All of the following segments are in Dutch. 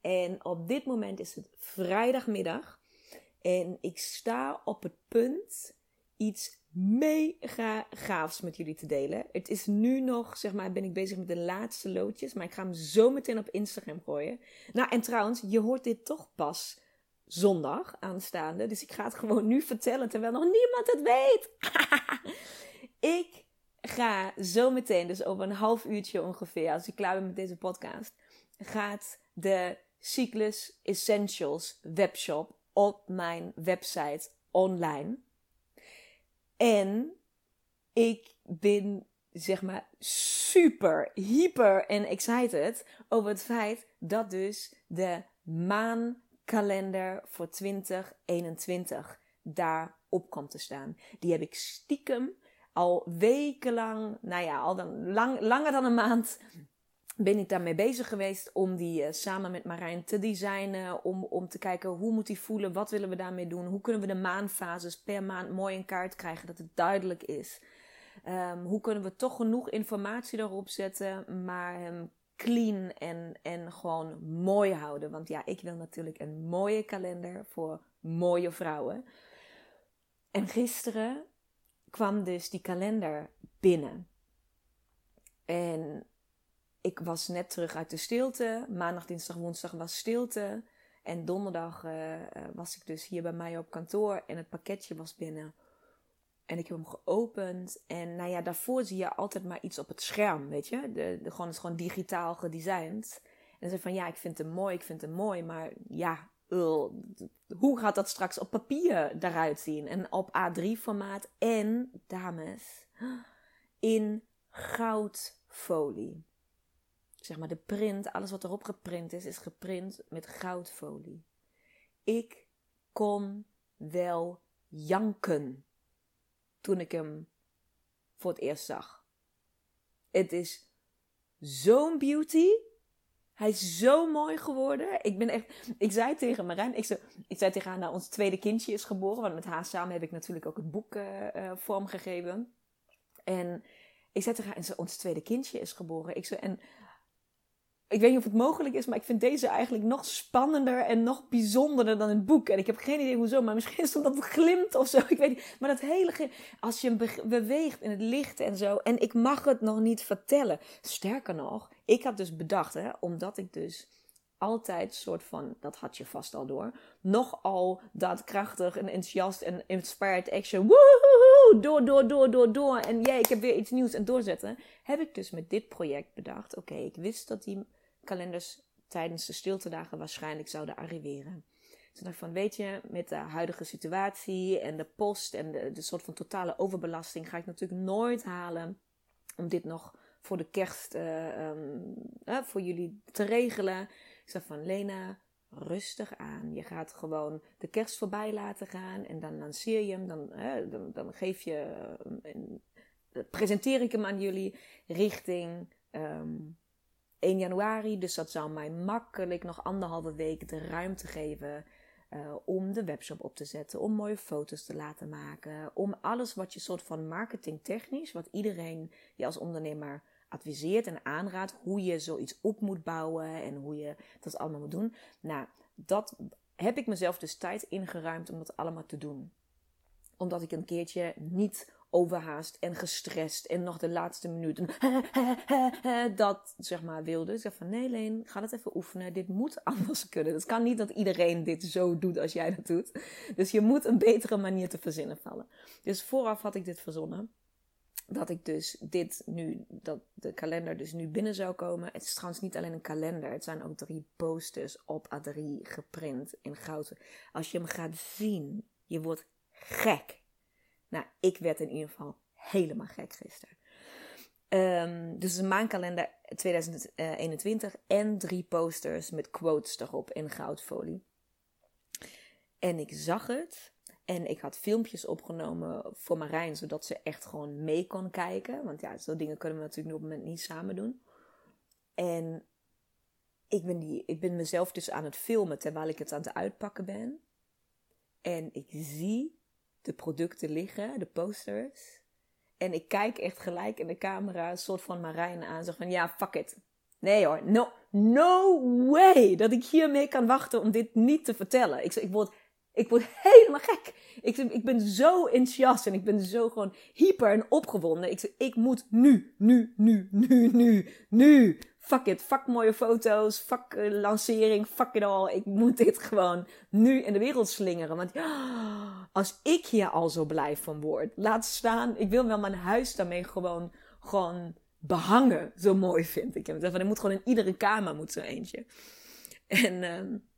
En op dit moment is het vrijdagmiddag. En ik sta op het punt iets mega gaafs met jullie te delen. Het is nu nog, zeg maar, ben ik bezig met de laatste loodjes. Maar ik ga hem zo meteen op Instagram gooien. Nou, en trouwens, je hoort dit toch pas zondag aanstaande. Dus ik ga het gewoon nu vertellen terwijl nog niemand het weet. ik ga zo meteen, dus over een half uurtje ongeveer, als ik klaar ben met deze podcast, gaat de Cyclus Essentials webshop op mijn website online. En ik ben zeg maar super, hyper en excited over het feit dat dus de maankalender voor 2021 daarop komt te staan. Die heb ik stiekem al wekenlang, nou ja, al dan, lang, langer dan een maand ben ik daarmee bezig geweest om die uh, samen met Marijn te designen. Om, om te kijken hoe moet die voelen, wat willen we daarmee doen. Hoe kunnen we de maanfases per maand mooi in kaart krijgen, dat het duidelijk is. Um, hoe kunnen we toch genoeg informatie erop zetten, maar hem clean en, en gewoon mooi houden. Want ja, ik wil natuurlijk een mooie kalender voor mooie vrouwen. En gisteren kwam dus die kalender binnen. En ik was net terug uit de stilte. Maandag, dinsdag, woensdag was stilte. En donderdag uh, was ik dus hier bij mij op kantoor en het pakketje was binnen. En ik heb hem geopend. En nou ja, daarvoor zie je altijd maar iets op het scherm, weet je. De, de, gewoon, het is gewoon digitaal gedesigned. En zeg van ja, ik vind hem mooi, ik vind hem mooi. Maar ja, hoe gaat dat straks op papier eruit zien? En op A3-formaat en, dames, in goudfolie. Zeg maar de print, alles wat erop geprint is, is geprint met goudfolie. Ik kon wel janken toen ik hem voor het eerst zag. Het is zo'n beauty. Hij is zo mooi geworden. Ik ben echt. Ik zei tegen Marijn. Ik zei, ik zei tegen haar, nou, ons tweede kindje is geboren. Want met haar samen heb ik natuurlijk ook het boek uh, vormgegeven. En ik zei tegen haar, en ze, ons tweede kindje is geboren. Ik zei, en ik weet niet of het mogelijk is, maar ik vind deze eigenlijk nog spannender en nog bijzonderder dan het boek. En ik heb geen idee hoezo, maar misschien is het omdat het glimt of zo. Ik weet niet. Maar dat hele, als je hem beweegt in het licht en zo. En ik mag het nog niet vertellen. Sterker nog, ik had dus bedacht, hè, omdat ik dus altijd soort van, dat had je vast al door, nogal daadkrachtig en enthousiast en inspired action, woehoehoe, door, door, door, door, door, en jij, ik heb weer iets nieuws en doorzetten, heb ik dus met dit project bedacht, oké, ik wist dat die kalenders tijdens de stiltedagen waarschijnlijk zouden arriveren. Toen dacht van, weet je, met de huidige situatie en de post en de, de soort van totale overbelasting ga ik natuurlijk nooit halen om dit nog voor de kerst um, uh, voor jullie te regelen. Ik zei van, Lena, rustig aan. Je gaat gewoon de kerst voorbij laten gaan en dan lanceer je hem. Dan, dan, geef je, een, presenteer ik hem aan jullie richting um, 1 januari. Dus dat zou mij makkelijk nog anderhalve week de ruimte geven uh, om de webshop op te zetten, om mooie foto's te laten maken, om alles wat je soort van marketingtechnisch, wat iedereen je als ondernemer adviseert en aanraadt, hoe je zoiets op moet bouwen en hoe je dat allemaal moet doen. Nou, dat heb ik mezelf dus tijd ingeruimd om dat allemaal te doen. Omdat ik een keertje niet overhaast en gestrest en nog de laatste minuten dat zeg maar wilde. Ik zeg van nee Leen, ga het even oefenen. Dit moet anders kunnen. Het kan niet dat iedereen dit zo doet als jij dat doet. Dus je moet een betere manier te verzinnen vallen. Dus vooraf had ik dit verzonnen. Dat ik dus dit nu, dat de kalender dus nu binnen zou komen. Het is trouwens niet alleen een kalender. Het zijn ook drie posters op A3 geprint in goud. Als je hem gaat zien, je wordt gek. Nou, ik werd in ieder geval helemaal gek gisteren. Um, dus een maandkalender 2021 en drie posters met quotes erop in goudfolie. En ik zag het en ik had filmpjes opgenomen voor Marijn, zodat ze echt gewoon mee kon kijken. Want ja, zo'n dingen kunnen we natuurlijk op het moment niet samen doen. En ik ben, die, ik ben mezelf dus aan het filmen terwijl ik het aan het uitpakken ben. En ik zie de producten liggen, de posters. En ik kijk echt gelijk in de camera een soort van Marijn aan. Zeg van ja, fuck it. Nee hoor, no, no way dat ik hiermee kan wachten om dit niet te vertellen. Ik, ik, word, ik word helemaal gek. Ik, ik ben zo enthousiast en ik ben zo gewoon hyper en opgewonden. Ik, ik moet nu, nu, nu, nu, nu, nu fuck it, fuck mooie foto's, fuck uh, lancering, fuck it all. Ik moet dit gewoon nu in de wereld slingeren. Want als ik hier al zo blij van word, laat staan, ik wil wel mijn huis daarmee gewoon, gewoon behangen. Zo mooi vind ik hem. Er moet gewoon in iedere kamer moet zo eentje. En um,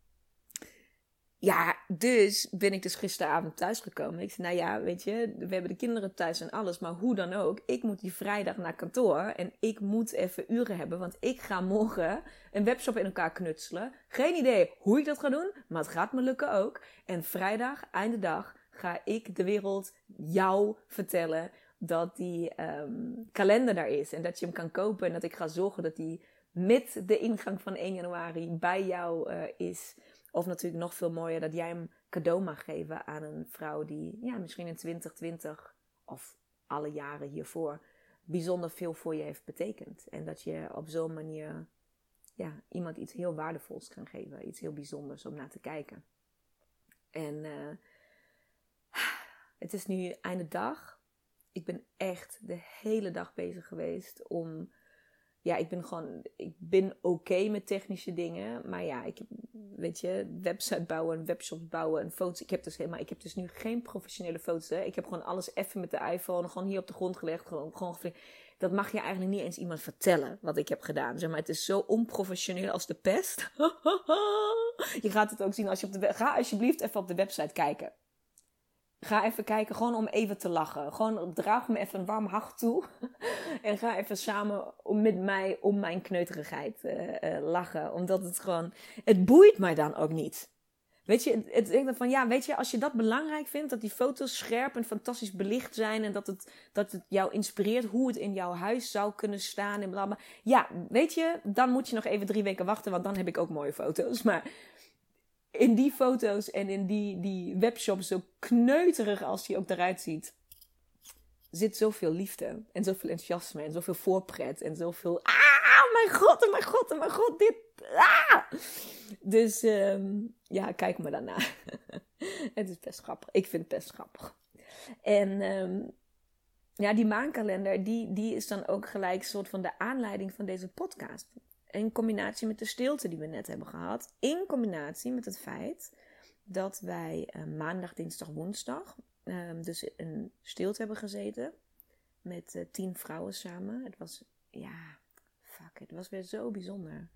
ja, dus ben ik dus gisteravond thuisgekomen. Ik zei, nou ja, weet je, we hebben de kinderen thuis en alles. Maar hoe dan ook, ik moet die vrijdag naar kantoor. En ik moet even uren hebben. Want ik ga morgen een webshop in elkaar knutselen. Geen idee hoe ik dat ga doen, maar het gaat me lukken ook. En vrijdag, einde dag, ga ik de wereld jou vertellen dat die um, kalender daar is. En dat je hem kan kopen. En dat ik ga zorgen dat die met de ingang van 1 januari bij jou uh, is. Of natuurlijk nog veel mooier dat jij hem cadeau mag geven aan een vrouw die ja, misschien in 2020 of alle jaren hiervoor bijzonder veel voor je heeft betekend. En dat je op zo'n manier ja, iemand iets heel waardevols kan geven. Iets heel bijzonders om naar te kijken. En uh, het is nu einde dag. Ik ben echt de hele dag bezig geweest om ja, ik ben gewoon, ik ben oké met technische dingen. Maar ja, ik weet je, website bouwen, webshops bouwen en foto's. Ik heb dus helemaal, ik heb dus nu geen professionele foto's. Hè. Ik heb gewoon alles even met de iPhone gewoon hier op de grond gelegd. Gewoon, gewoon dat mag je eigenlijk niet eens iemand vertellen wat ik heb gedaan. Zeg maar, het is zo onprofessioneel als de pest. je gaat het ook zien als je op de, ga alsjeblieft even op de website kijken. Ga even kijken, gewoon om even te lachen. Gewoon draag me even een warm hart toe. en ga even samen met mij om mijn kneuterigheid uh, uh, lachen. Omdat het gewoon. Het boeit mij dan ook niet. Weet je, het, het, van ja, weet je, als je dat belangrijk vindt, dat die foto's scherp en fantastisch belicht zijn en dat het, dat het jou inspireert hoe het in jouw huis zou kunnen staan en bla bla. Ja, weet je, dan moet je nog even drie weken wachten, want dan heb ik ook mooie foto's. Maar in die foto's en in die, die webshop, zo kneuterig als die ook eruit ziet, zit zoveel liefde en zoveel enthousiasme en zoveel voorpret en zoveel. Ah, mijn god, oh mijn god, oh mijn god, dit. Ah! Dus um, ja, kijk maar daarna. het is best grappig. Ik vind het best grappig. En um, ja, die maankalender, die, die is dan ook gelijk een soort van de aanleiding van deze podcast in combinatie met de stilte die we net hebben gehad, in combinatie met het feit dat wij uh, maandag, dinsdag, woensdag uh, dus een stilte hebben gezeten met uh, tien vrouwen samen. Het was, ja, fuck, het was weer zo bijzonder.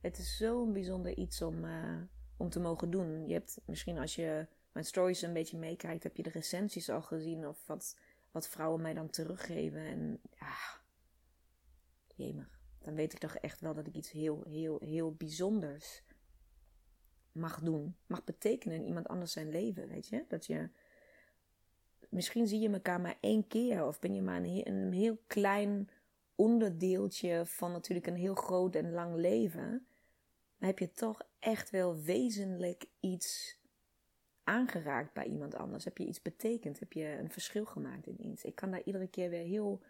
Het is zo'n bijzonder iets om, eh, om te mogen doen. Je hebt misschien als je mijn stories een beetje meekijkt, heb je de recensies al gezien of wat, wat vrouwen mij dan teruggeven. En ja, jemig dan weet ik toch echt wel dat ik iets heel, heel, heel bijzonders mag doen. Mag betekenen in iemand anders zijn leven, weet je? Dat je. Misschien zie je elkaar maar één keer, of ben je maar een, een heel klein onderdeeltje van natuurlijk een heel groot en lang leven. Dan heb je toch echt wel wezenlijk iets aangeraakt bij iemand anders. Heb je iets betekend? Heb je een verschil gemaakt in iets? Ik kan daar iedere keer weer heel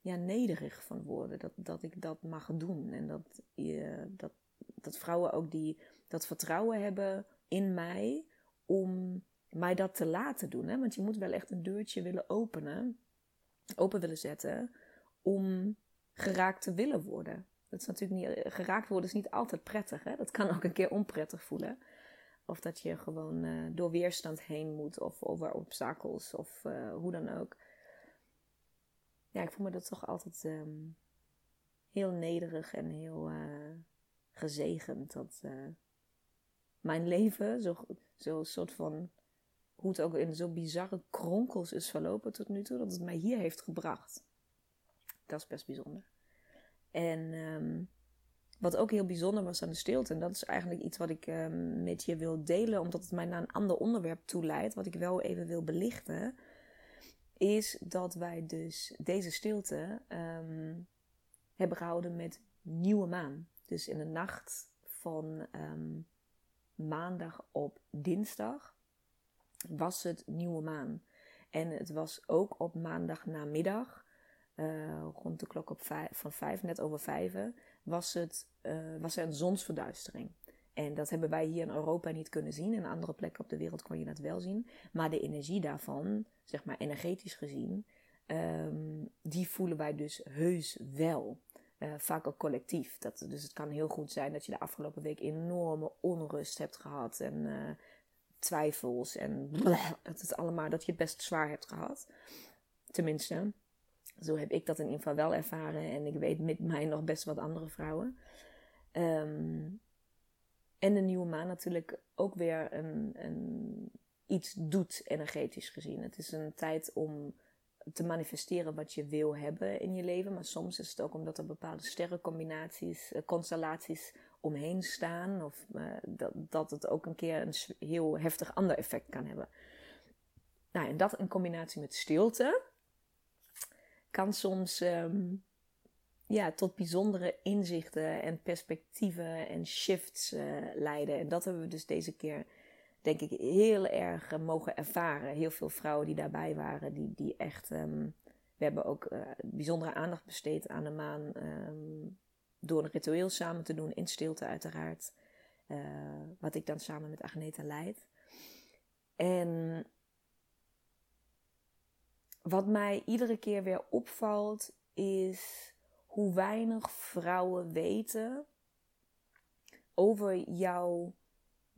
ja, nederig van worden. Dat, dat ik dat mag doen. En dat, je, dat, dat vrouwen ook die, dat vertrouwen hebben in mij om mij dat te laten doen. Hè? Want je moet wel echt een deurtje willen openen open willen zetten om geraakt te willen worden. Dat is natuurlijk niet, geraakt worden is niet altijd prettig. Hè? Dat kan ook een keer onprettig voelen. Of dat je gewoon uh, door weerstand heen moet, of over obstakels, of uh, hoe dan ook. Ja, ik voel me dat toch altijd um, heel nederig en heel uh, gezegend. Dat mijn leven zo, zo soort van, hoe het ook in zo bizarre kronkels is verlopen tot nu toe, dat het mij hier heeft gebracht. Dat is best bijzonder. En um, wat ook heel bijzonder was aan de stilte, en dat is eigenlijk iets wat ik um, met je wil delen, omdat het mij naar een ander onderwerp toe leidt, wat ik wel even wil belichten, is dat wij dus deze stilte um, hebben gehouden met nieuwe maan. Dus in de nacht van um, maandag op dinsdag was het nieuwe maan. En het was ook op maandag namiddag, uh, rond de klok op van vijf, net over vijf, was, het, uh, was er een zonsverduistering. En dat hebben wij hier in Europa niet kunnen zien. In andere plekken op de wereld kon je dat wel zien. Maar de energie daarvan, zeg maar energetisch gezien, um, die voelen wij dus heus wel. Uh, vaak ook collectief. Dat, dus het kan heel goed zijn dat je de afgelopen week enorme onrust hebt gehad. En uh, twijfels en het is allemaal dat je het best zwaar hebt gehad. Tenminste, zo heb ik dat in ieder geval wel ervaren. En ik weet met mij nog best wat andere vrouwen. Um, en de nieuwe maan natuurlijk ook weer een, een, iets doet energetisch gezien. Het is een tijd om te manifesteren wat je wil hebben in je leven. Maar soms is het ook omdat er bepaalde sterrencombinaties, uh, constellaties omheen staan. Of uh, dat, dat het ook een keer een heel heftig ander effect kan hebben. Nou, en dat in combinatie met stilte kan soms um, ja, tot bijzondere inzichten en perspectieven en shifts uh, leiden. En dat hebben we dus deze keer, denk ik, heel erg uh, mogen ervaren. Heel veel vrouwen die daarbij waren, die, die echt. Um, we hebben ook uh, bijzondere aandacht besteed aan de maan. Um, door een ritueel samen te doen, in stilte uiteraard. wat ik dan samen met Agneta leid. En wat mij iedere keer weer opvalt, is hoe weinig vrouwen weten over jouw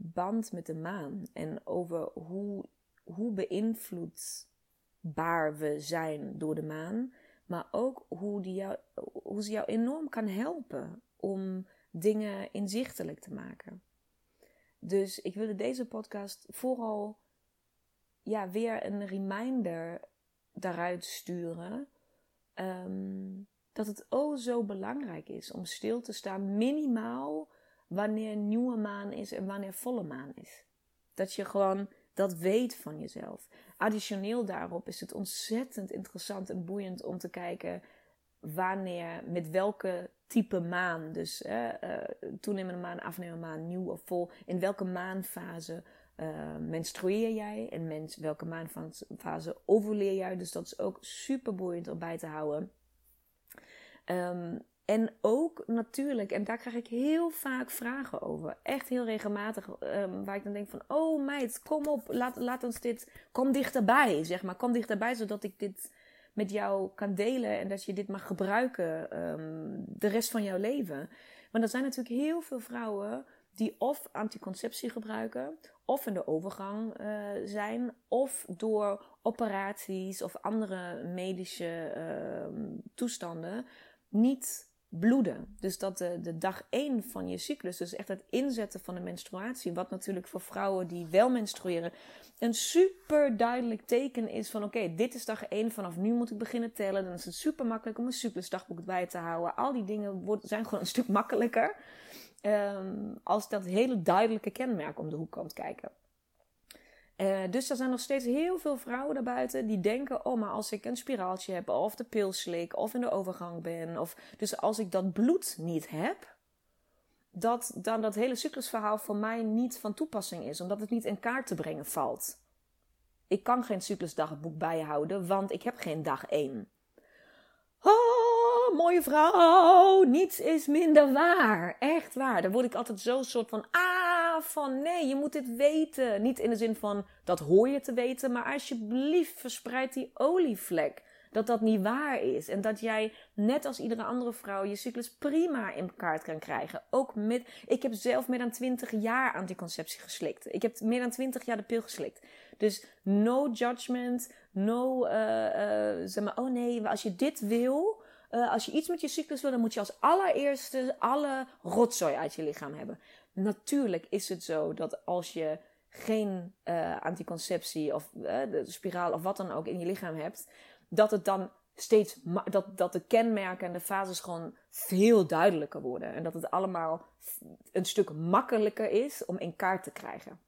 band met de maan. En over hoe, hoe beïnvloedbaar we zijn door de maan. Maar ook hoe, die jou, hoe ze jou enorm kan helpen om dingen inzichtelijk te maken. Dus ik wilde deze podcast vooral ja, weer een reminder daaruit sturen. Um, dat het oh zo belangrijk is om stil te staan, minimaal wanneer nieuwe maan is en wanneer volle maan is. Dat je gewoon dat weet van jezelf. Additioneel daarop is het ontzettend interessant en boeiend om te kijken wanneer, met welke type maan, dus uh, toenemende maan, afnemende maan, nieuw of vol, in welke maanfase uh, menstrueer jij en mens, welke maanfase ovuleer jij. Dus dat is ook super boeiend om bij te houden. Um, en ook natuurlijk, en daar krijg ik heel vaak vragen over. Echt heel regelmatig. Um, waar ik dan denk van, oh meid, kom op, laat, laat ons dit, kom dichterbij, zeg maar. Kom dichterbij, zodat ik dit met jou kan delen en dat je dit mag gebruiken um, de rest van jouw leven. Want er zijn natuurlijk heel veel vrouwen die of anticonceptie gebruiken, of in de overgang uh, zijn, of door operaties of andere medische uh, toestanden niet bloeden. Dus dat de, dag 1 van je cyclus, dus echt het inzetten van de menstruatie, wat natuurlijk voor vrouwen die wel menstrueren, een super duidelijk teken is van oké, dit is dag 1, vanaf nu moet ik beginnen tellen. Dan is het super makkelijk om een cyclusdagboek bij te houden. Al die dingen worden, zijn gewoon een stuk makkelijker um, als dat hele duidelijke kenmerk om de hoek komt kijken. Uh, dus er zijn nog steeds heel veel vrouwen daarbuiten die denken: oh, maar als ik een spiraaltje heb, of de pil slik, of in de overgang ben, of dus als ik dat bloed niet heb, dat dan dat hele cyclusverhaal voor mij niet van toepassing is, omdat het niet in kaart te brengen valt. Ik kan geen cyclusdagboek bijhouden, want ik heb geen dag 1. Oh, mooie vrouw, niets is minder waar. Echt waar. Daar word ik altijd zo soort van, van nee, je moet dit weten. Niet in de zin van, dat hoor je te weten, maar alsjeblieft verspreid die olievlek dat dat niet waar is. En dat jij, net als iedere andere vrouw, je cyclus prima in kaart kan krijgen. Ook met, ik heb zelf meer dan 20 jaar anticonceptie geslikt. Ik heb meer dan 20 jaar de pil geslikt. Dus no judgment, no, uh, uh, zeg maar, oh nee, als je dit wil, uh, als je iets met je cyclus wil, dan moet je als allereerste alle rotzooi uit je lichaam hebben. Natuurlijk is het zo dat als je geen uh, anticonceptie of uh, de spiraal of wat dan ook in je lichaam hebt, dat het dan steeds dat, dat de kenmerken en de fases gewoon veel duidelijker worden. En dat het allemaal een stuk makkelijker is om in kaart te krijgen.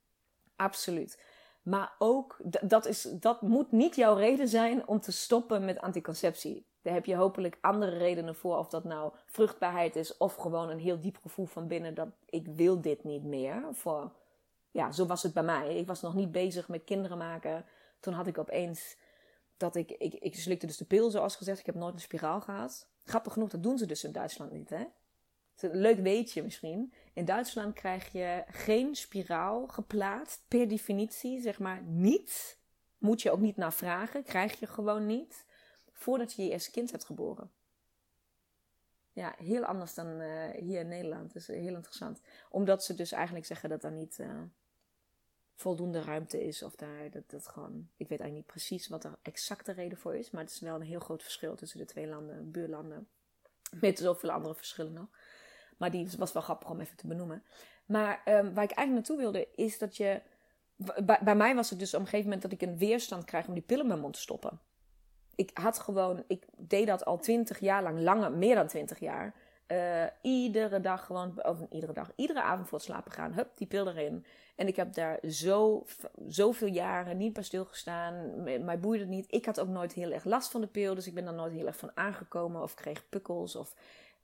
Absoluut. Maar ook, dat, is, dat moet niet jouw reden zijn om te stoppen met anticonceptie. Daar heb je hopelijk andere redenen voor. Of dat nou vruchtbaarheid is of gewoon een heel diep gevoel van binnen dat ik wil dit niet meer. Voor, ja, zo was het bij mij. Ik was nog niet bezig met kinderen maken. Toen had ik opeens dat ik, ik, ik slikte dus de pil zoals gezegd. Ik heb nooit een spiraal gehad. Grappig genoeg, dat doen ze dus in Duitsland niet hè. Een leuk weetje misschien. In Duitsland krijg je geen spiraal geplaatst. Per definitie, zeg maar, niet. Moet je ook niet naar vragen. Krijg je gewoon niet. Voordat je je eerste kind hebt geboren. Ja, heel anders dan uh, hier in Nederland. Dat is heel interessant. Omdat ze dus eigenlijk zeggen dat er niet uh, voldoende ruimte is. Of daar, dat, dat gewoon... Ik weet eigenlijk niet precies wat er exacte reden voor is. Maar het is wel een heel groot verschil tussen de twee landen, buurlanden. Met zoveel andere verschillen nog. Maar die was wel grappig om even te benoemen. Maar um, waar ik eigenlijk naartoe wilde, is dat je. Bij, bij, mij was het dus op een gegeven moment dat ik een weerstand krijg om die pillen in mijn mond te stoppen. Ik had gewoon, ik deed dat al twintig jaar lang, langer, meer dan twintig jaar. Uh, iedere dag gewoon, of iedere dag, iedere avond voor het slapen gaan, hup, die pil erin. En ik heb daar zo, zoveel jaren niet bij stilgestaan. Mij boeide het niet. Ik had ook nooit heel erg last van de pil, dus ik ben daar nooit heel erg van aangekomen of kreeg pukkels of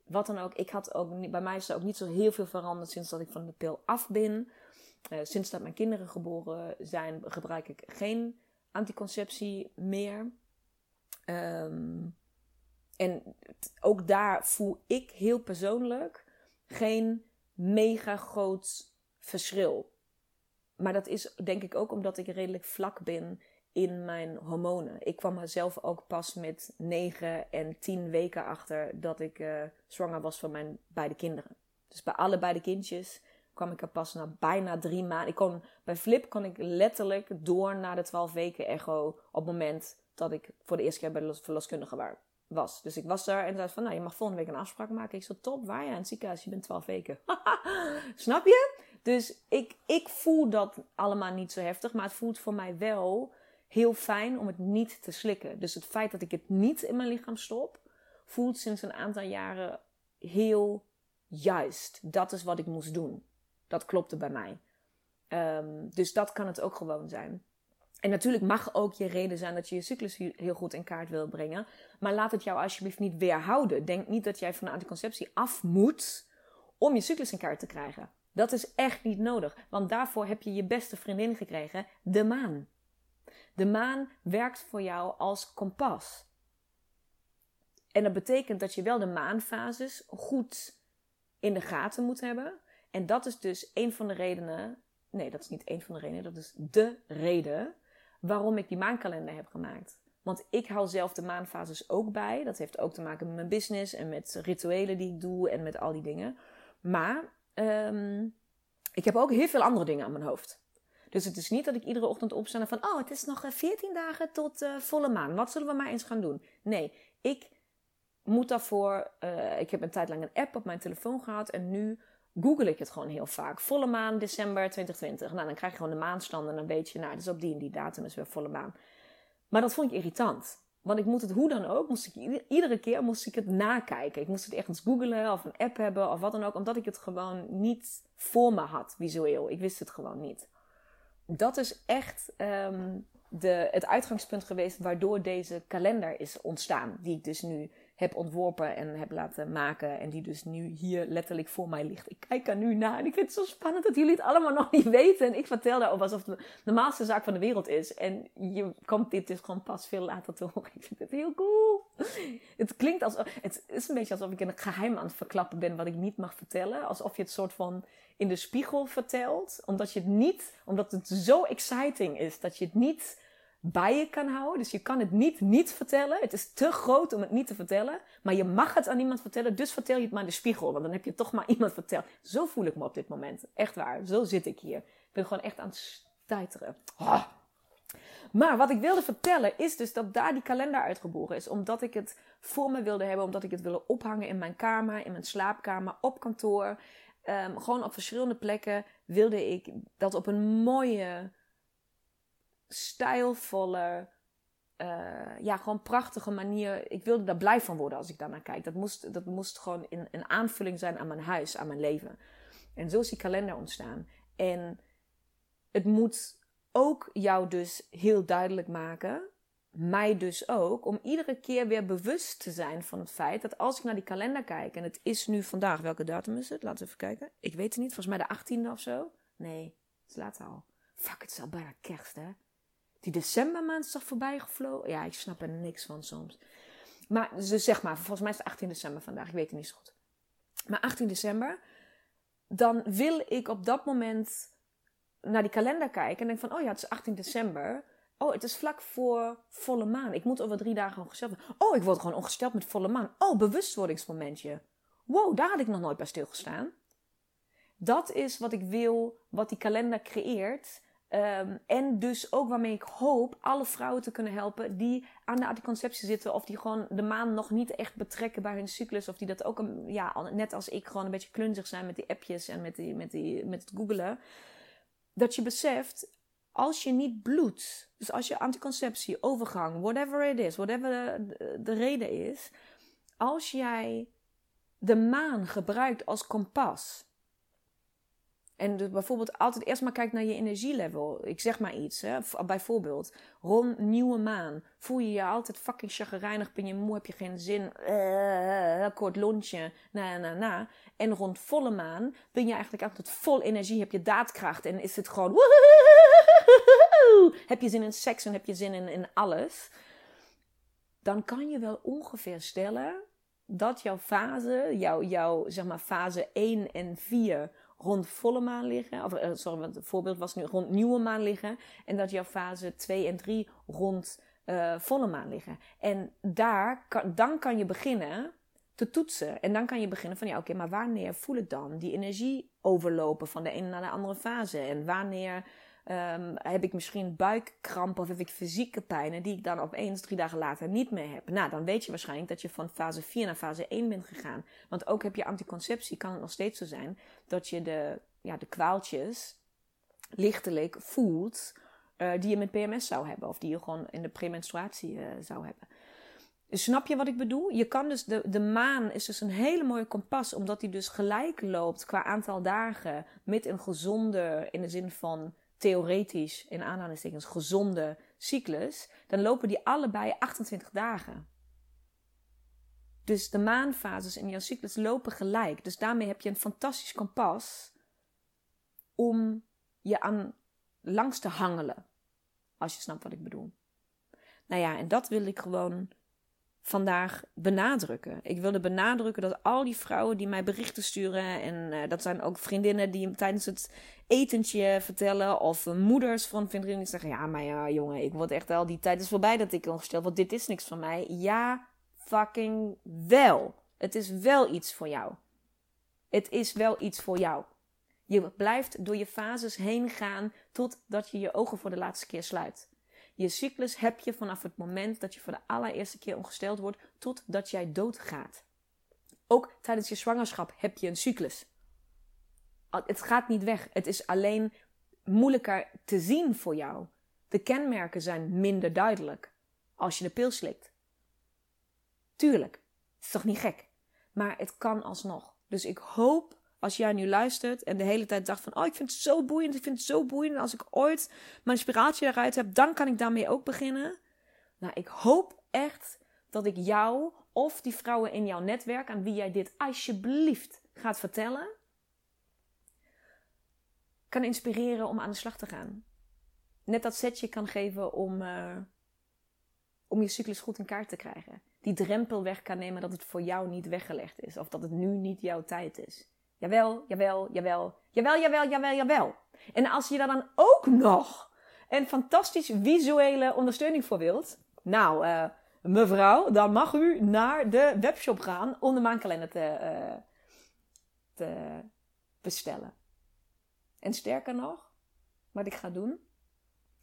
wat dan ook. Ik had ook, bij mij is er ook niet zo heel veel veranderd sinds dat ik van de pil af ben. Uh, sinds dat mijn kinderen geboren zijn, gebruik ik geen anticonceptie meer. Um, en ook daar voel ik heel persoonlijk geen mega groot verschil. Maar dat is denk ik ook omdat ik redelijk vlak ben in mijn hormonen. Ik kwam er zelf ook pas met 9 en 10 weken achter dat ik uh, zwanger was van mijn beide kinderen. Dus bij allebei de kindjes kwam ik er pas na bijna drie maanden. Ik kon, bij Flip kon ik letterlijk door naar de 12 weken echo op het moment dat ik voor de eerste keer bij de verloskundige was. Dus ik was daar en zei van, nou, je mag volgende week een afspraak maken. Ik zei, top, waar ja? In het ziekenhuis, je bent 12 weken. Snap je? Dus ik, ik voel dat allemaal niet zo heftig, maar het voelt voor mij wel heel fijn om het niet te slikken. Dus het feit dat ik het niet in mijn lichaam stop, voelt sinds een aantal jaren heel juist. Dat is wat ik moest doen. Dat klopte bij mij. Um, dus dat kan het ook gewoon zijn. En natuurlijk mag ook je reden zijn dat je je cyclus heel goed in kaart wil brengen. Maar laat het jou alsjeblieft niet weerhouden. Denk niet dat jij van de anticonceptie af moet om je cyclus in kaart te krijgen. Dat is echt niet nodig. Want daarvoor heb je je beste vriendin gekregen, de maan. De maan werkt voor jou als kompas. En dat betekent dat je wel de maanfases goed in de gaten moet hebben. En dat is dus een van de redenen. Nee, dat is niet een van de redenen. Dat is de reden waarom ik die maankalender heb gemaakt. Want ik hou zelf de maanfases ook bij. Dat heeft ook te maken met mijn business en met rituelen die ik doe en met al die dingen. Maar um, ik heb ook heel veel andere dingen aan mijn hoofd. Dus het is niet dat ik iedere ochtend opsta en van, oh, het is nog 14 eh, dagen tot uh, volle maan. Wat zullen we maar eens gaan doen? Nee, ik moet daarvoor, uh, ik heb een tijd lang een app op mijn telefoon gehad en nu google ik het gewoon heel vaak. Volle maan, december 2020. Nou, dan krijg je gewoon de maanstand en dan weet je, nou, dus op die en die datum is weer volle maan. Maar dat vond ik irritant. Want ik moet het hoe dan ook, moest ik iedere keer moest ik het nakijken. Ik moest het ergens googlen of een app hebben of wat dan ook, omdat ik het gewoon niet voor me had visueel. Ik wist het gewoon niet dat is echt um, de, het uitgangspunt geweest waardoor deze kalender is ontstaan. Die ik dus nu heb ontworpen en heb laten maken. En die dus nu hier letterlijk voor mij ligt. Ik kijk er nu naar en ik vind het zo spannend dat jullie het allemaal nog niet weten. En ik vertel daarover alsof het de normaalste zaak van de wereld is. En je komt dit dus gewoon pas veel later te horen. Ik vind het heel cool. Het klinkt alsof, het is een beetje alsof ik een geheim aan het verklappen ben wat ik niet mag vertellen. Alsof je het soort van in de spiegel vertelt. Omdat je het niet, omdat het zo exciting is dat je het niet bij je kan houden. Dus je kan het niet niet vertellen. Het is te groot om het niet te vertellen. Maar je mag het aan niemand vertellen. Dus vertel je het maar in de spiegel. Want dan heb je toch maar iemand verteld. Zo voel ik me op dit moment. Echt waar. Zo zit ik hier. Ik ben gewoon echt aan het stuiteren. Ah. Maar wat ik wilde vertellen is dus dat daar die kalender uitgeboren is. Omdat ik het voor me wilde hebben. Omdat ik het wilde ophangen in mijn kamer, in mijn slaapkamer, op kantoor. Ehm, gewoon op verschillende plekken wilde ik dat op een mooie, stijlvolle, uh, ja, gewoon prachtige manier. Ik wilde daar blij van worden als ik daarnaar kijk. Dat moest, dat moest gewoon in, een aanvulling zijn aan mijn huis, aan mijn leven. En zo is die kalender ontstaan. En het moet ook jou dus heel duidelijk maken, mij dus ook, om iedere keer weer bewust te zijn van het feit dat als ik naar die kalender kijk, en het is nu vandaag, welke datum is het? Laten we even kijken. Ik weet het niet, volgens mij de 18e of zo. Nee, het is later al. Fuck, het is al bijna kerst, hè? Die decembermaand is toch voorbij? Ja, ik snap er niks van soms. Maar dus zeg maar, volgens mij is het 18 december vandaag, ik weet het niet zo goed. Maar 18 december, dan wil ik op dat moment naar die kalender kijken en denk van, oh ja, het is 18 december. Oh, het is vlak voor volle maan. Ik moet over drie dagen ongesteld worden. Oh, ik word gewoon ongesteld met volle maan. Oh, bewustwordingsmomentje. Wow, daar had ik nog nooit bij stilgestaan. Dat is wat ik wil, wat die kalender creëert. Um, en dus ook waarmee ik hoop alle vrouwen te kunnen helpen die aan de anticonceptie zitten. Of die gewoon de maan nog niet echt betrekken bij hun cyclus. Of die dat ook, ja, net als ik, gewoon een beetje klunzig zijn met die appjes en met, die, met, die, met het googelen dat je beseft, als je niet bloedt, dus als je anticonceptie, overgang, whatever it is, whatever de reden is, als jij de maan gebruikt als kompas, en dus bijvoorbeeld altijd eerst maar kijkt naar je energielevel. Ik zeg maar iets, hè. bijvoorbeeld. Rond nieuwe maan voel je je altijd fucking chagrijnig. Ben je moe, heb je geen zin. Uh, kort lontje, na, na, na. En rond volle maan ben je eigenlijk altijd vol energie. Heb je daadkracht en is het gewoon... Heb je zin in seks en heb je zin in, in alles. Dan kan je wel ongeveer stellen dat jouw fase, jouw, jouw zeg maar fase 1 en 4 rond volle maan liggen. Of, uh, sorry, het voorbeeld was nu rond nieuwe maan liggen. En dat jouw fase 2 en 3 rond uh, volle maan liggen. En daar dan kan je beginnen te toetsen. En dan kan je beginnen van ja, oké, maar wanneer voel ik dan die energie overlopen van de ene naar de andere fase? En wanneer um, heb ik misschien buikkrampen of heb ik fysieke pijnen die ik dan opeens drie dagen later niet meer heb? Nou, dan weet je waarschijnlijk dat je van fase 4 naar fase 1 bent gegaan. Want ook heb je anticonceptie, kan het nog steeds zo zijn dat je de, ja, de kwaaltjes lichtelijk voelt uh, die je met PMS zou hebben. Of die je gewoon in de premenstruatie uh, zou hebben. Snap je wat ik bedoel? Je kan dus de, de maan is dus een hele mooie kompas, omdat die dus gelijk loopt qua aantal dagen met een gezonde, in de zin van theoretisch, in aanhalingstekens, gezonde cyclus, dan lopen die allebei 28 dagen. Dus de maanfases in jouw cyclus lopen gelijk. Dus daarmee heb je een fantastisch kompas om je aan langs te hangelen. Als je snapt wat ik bedoel. Nou ja, en dat wil ik gewoon vandaag benadrukken. Ik wilde benadrukken dat al die vrouwen die mij berichten sturen, en uh, dat zijn ook vriendinnen die tijdens het etentje vertellen, of uh, moeders van vriendinnen die zeggen: Ja, maar ja, jongen, ik word echt al die tijd is voorbij dat ik ongesteld want dit is niks van mij. Ja, fucking wel. Het is wel iets voor jou. Het is wel iets voor jou. Je blijft door je fases heen gaan totdat je je ogen voor de laatste keer sluit. Je cyclus heb je vanaf het moment dat je voor de allereerste keer ongesteld wordt totdat jij doodgaat. Ook tijdens je zwangerschap heb je een cyclus. Het gaat niet weg. Het is alleen moeilijker te zien voor jou. De kenmerken zijn minder duidelijk als je de pil slikt. Tuurlijk, het is toch niet gek? Maar het kan alsnog. Dus ik hoop als jij nu luistert en de hele tijd dacht van... oh, ik vind het zo boeiend, ik vind het zo boeiend. En als ik ooit mijn inspiratie eruit heb, dan kan ik daarmee ook beginnen. Nou, ik hoop echt dat ik jou of die vrouwen in jouw netwerk... aan wie jij dit alsjeblieft gaat vertellen... kan inspireren om aan de slag te gaan. Net dat setje kan geven om, uh, om je cyclus goed in kaart te krijgen. Die drempel weg kan nemen dat het voor jou niet weggelegd is. Of dat het nu niet jouw tijd is. Jawel, jawel, jawel, jawel, jawel, jawel, jawel. En als je daar dan ook nog en fantastisch visuele ondersteuning voor wilt, nou, uh, mevrouw, dan mag u naar de webshop gaan om de maankalender te, uh, te bestellen. En sterker nog, wat ik ga doen,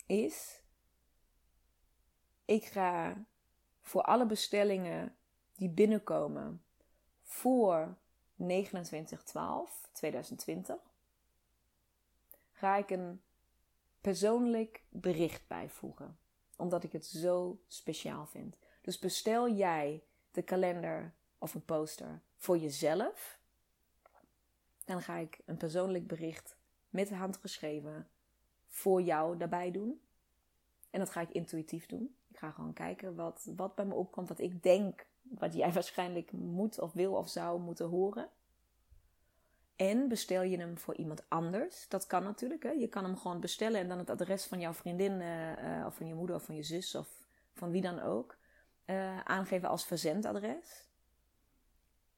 is, ik ga voor alle bestellingen die binnenkomen voor 2912 2020 ga ik een persoonlijk bericht bijvoegen. Omdat ik het zo speciaal vind. Dus bestel jij de kalender of een poster voor jezelf. Dan ga ik een persoonlijk bericht met de hand geschreven voor jou daarbij doen. En dat ga ik intuïtief doen. Ik ga gewoon kijken wat, wat bij me opkomt, wat ik denk, wat jij waarschijnlijk moet of wil of zou moeten horen. En bestel je hem voor iemand anders. Dat kan natuurlijk. Hè? Je kan hem gewoon bestellen en dan het adres van jouw vriendin, uh, of van je moeder of van je zus of van wie dan ook, uh, aangeven als verzendadres.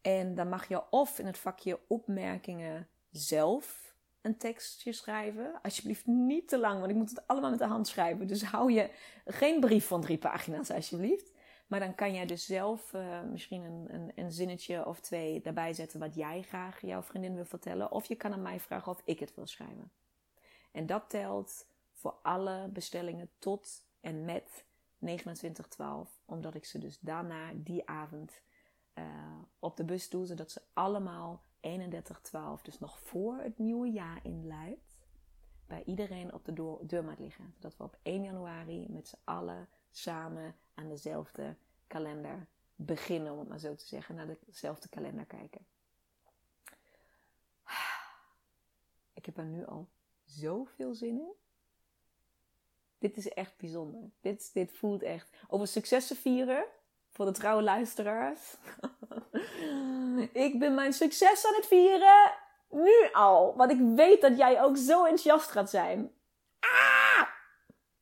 En dan mag je of in het vakje opmerkingen zelf een tekstje schrijven. Alsjeblieft niet te lang, want ik moet het allemaal met de hand schrijven. Dus hou je geen brief van drie pagina's, alsjeblieft. Maar dan kan jij dus zelf uh, misschien een, een, een, zinnetje of twee daarbij zetten wat jij graag jouw vriendin wil vertellen. Of je kan aan mij vragen of ik het wil schrijven. En dat telt voor alle bestellingen tot en met 2912. Omdat ik ze dus daarna die avond uh, op de bus doe. Zodat ze allemaal 3112, dus nog voor het nieuwe jaar inluidt, bij iedereen op de deur, deur liggen. Zodat we op 1 januari met z'n allen samen aan dezelfde kalender beginnen, om het maar zo te zeggen, naar dezelfde kalender kijken. Ik heb er nu al zoveel zin in. Dit is echt bijzonder. Dit, dit voelt echt. Over successen vieren voor de trouwe luisteraars. ik ben mijn succes aan het vieren. Nu al. Want ik weet dat jij ook zo enthousiast gaat zijn.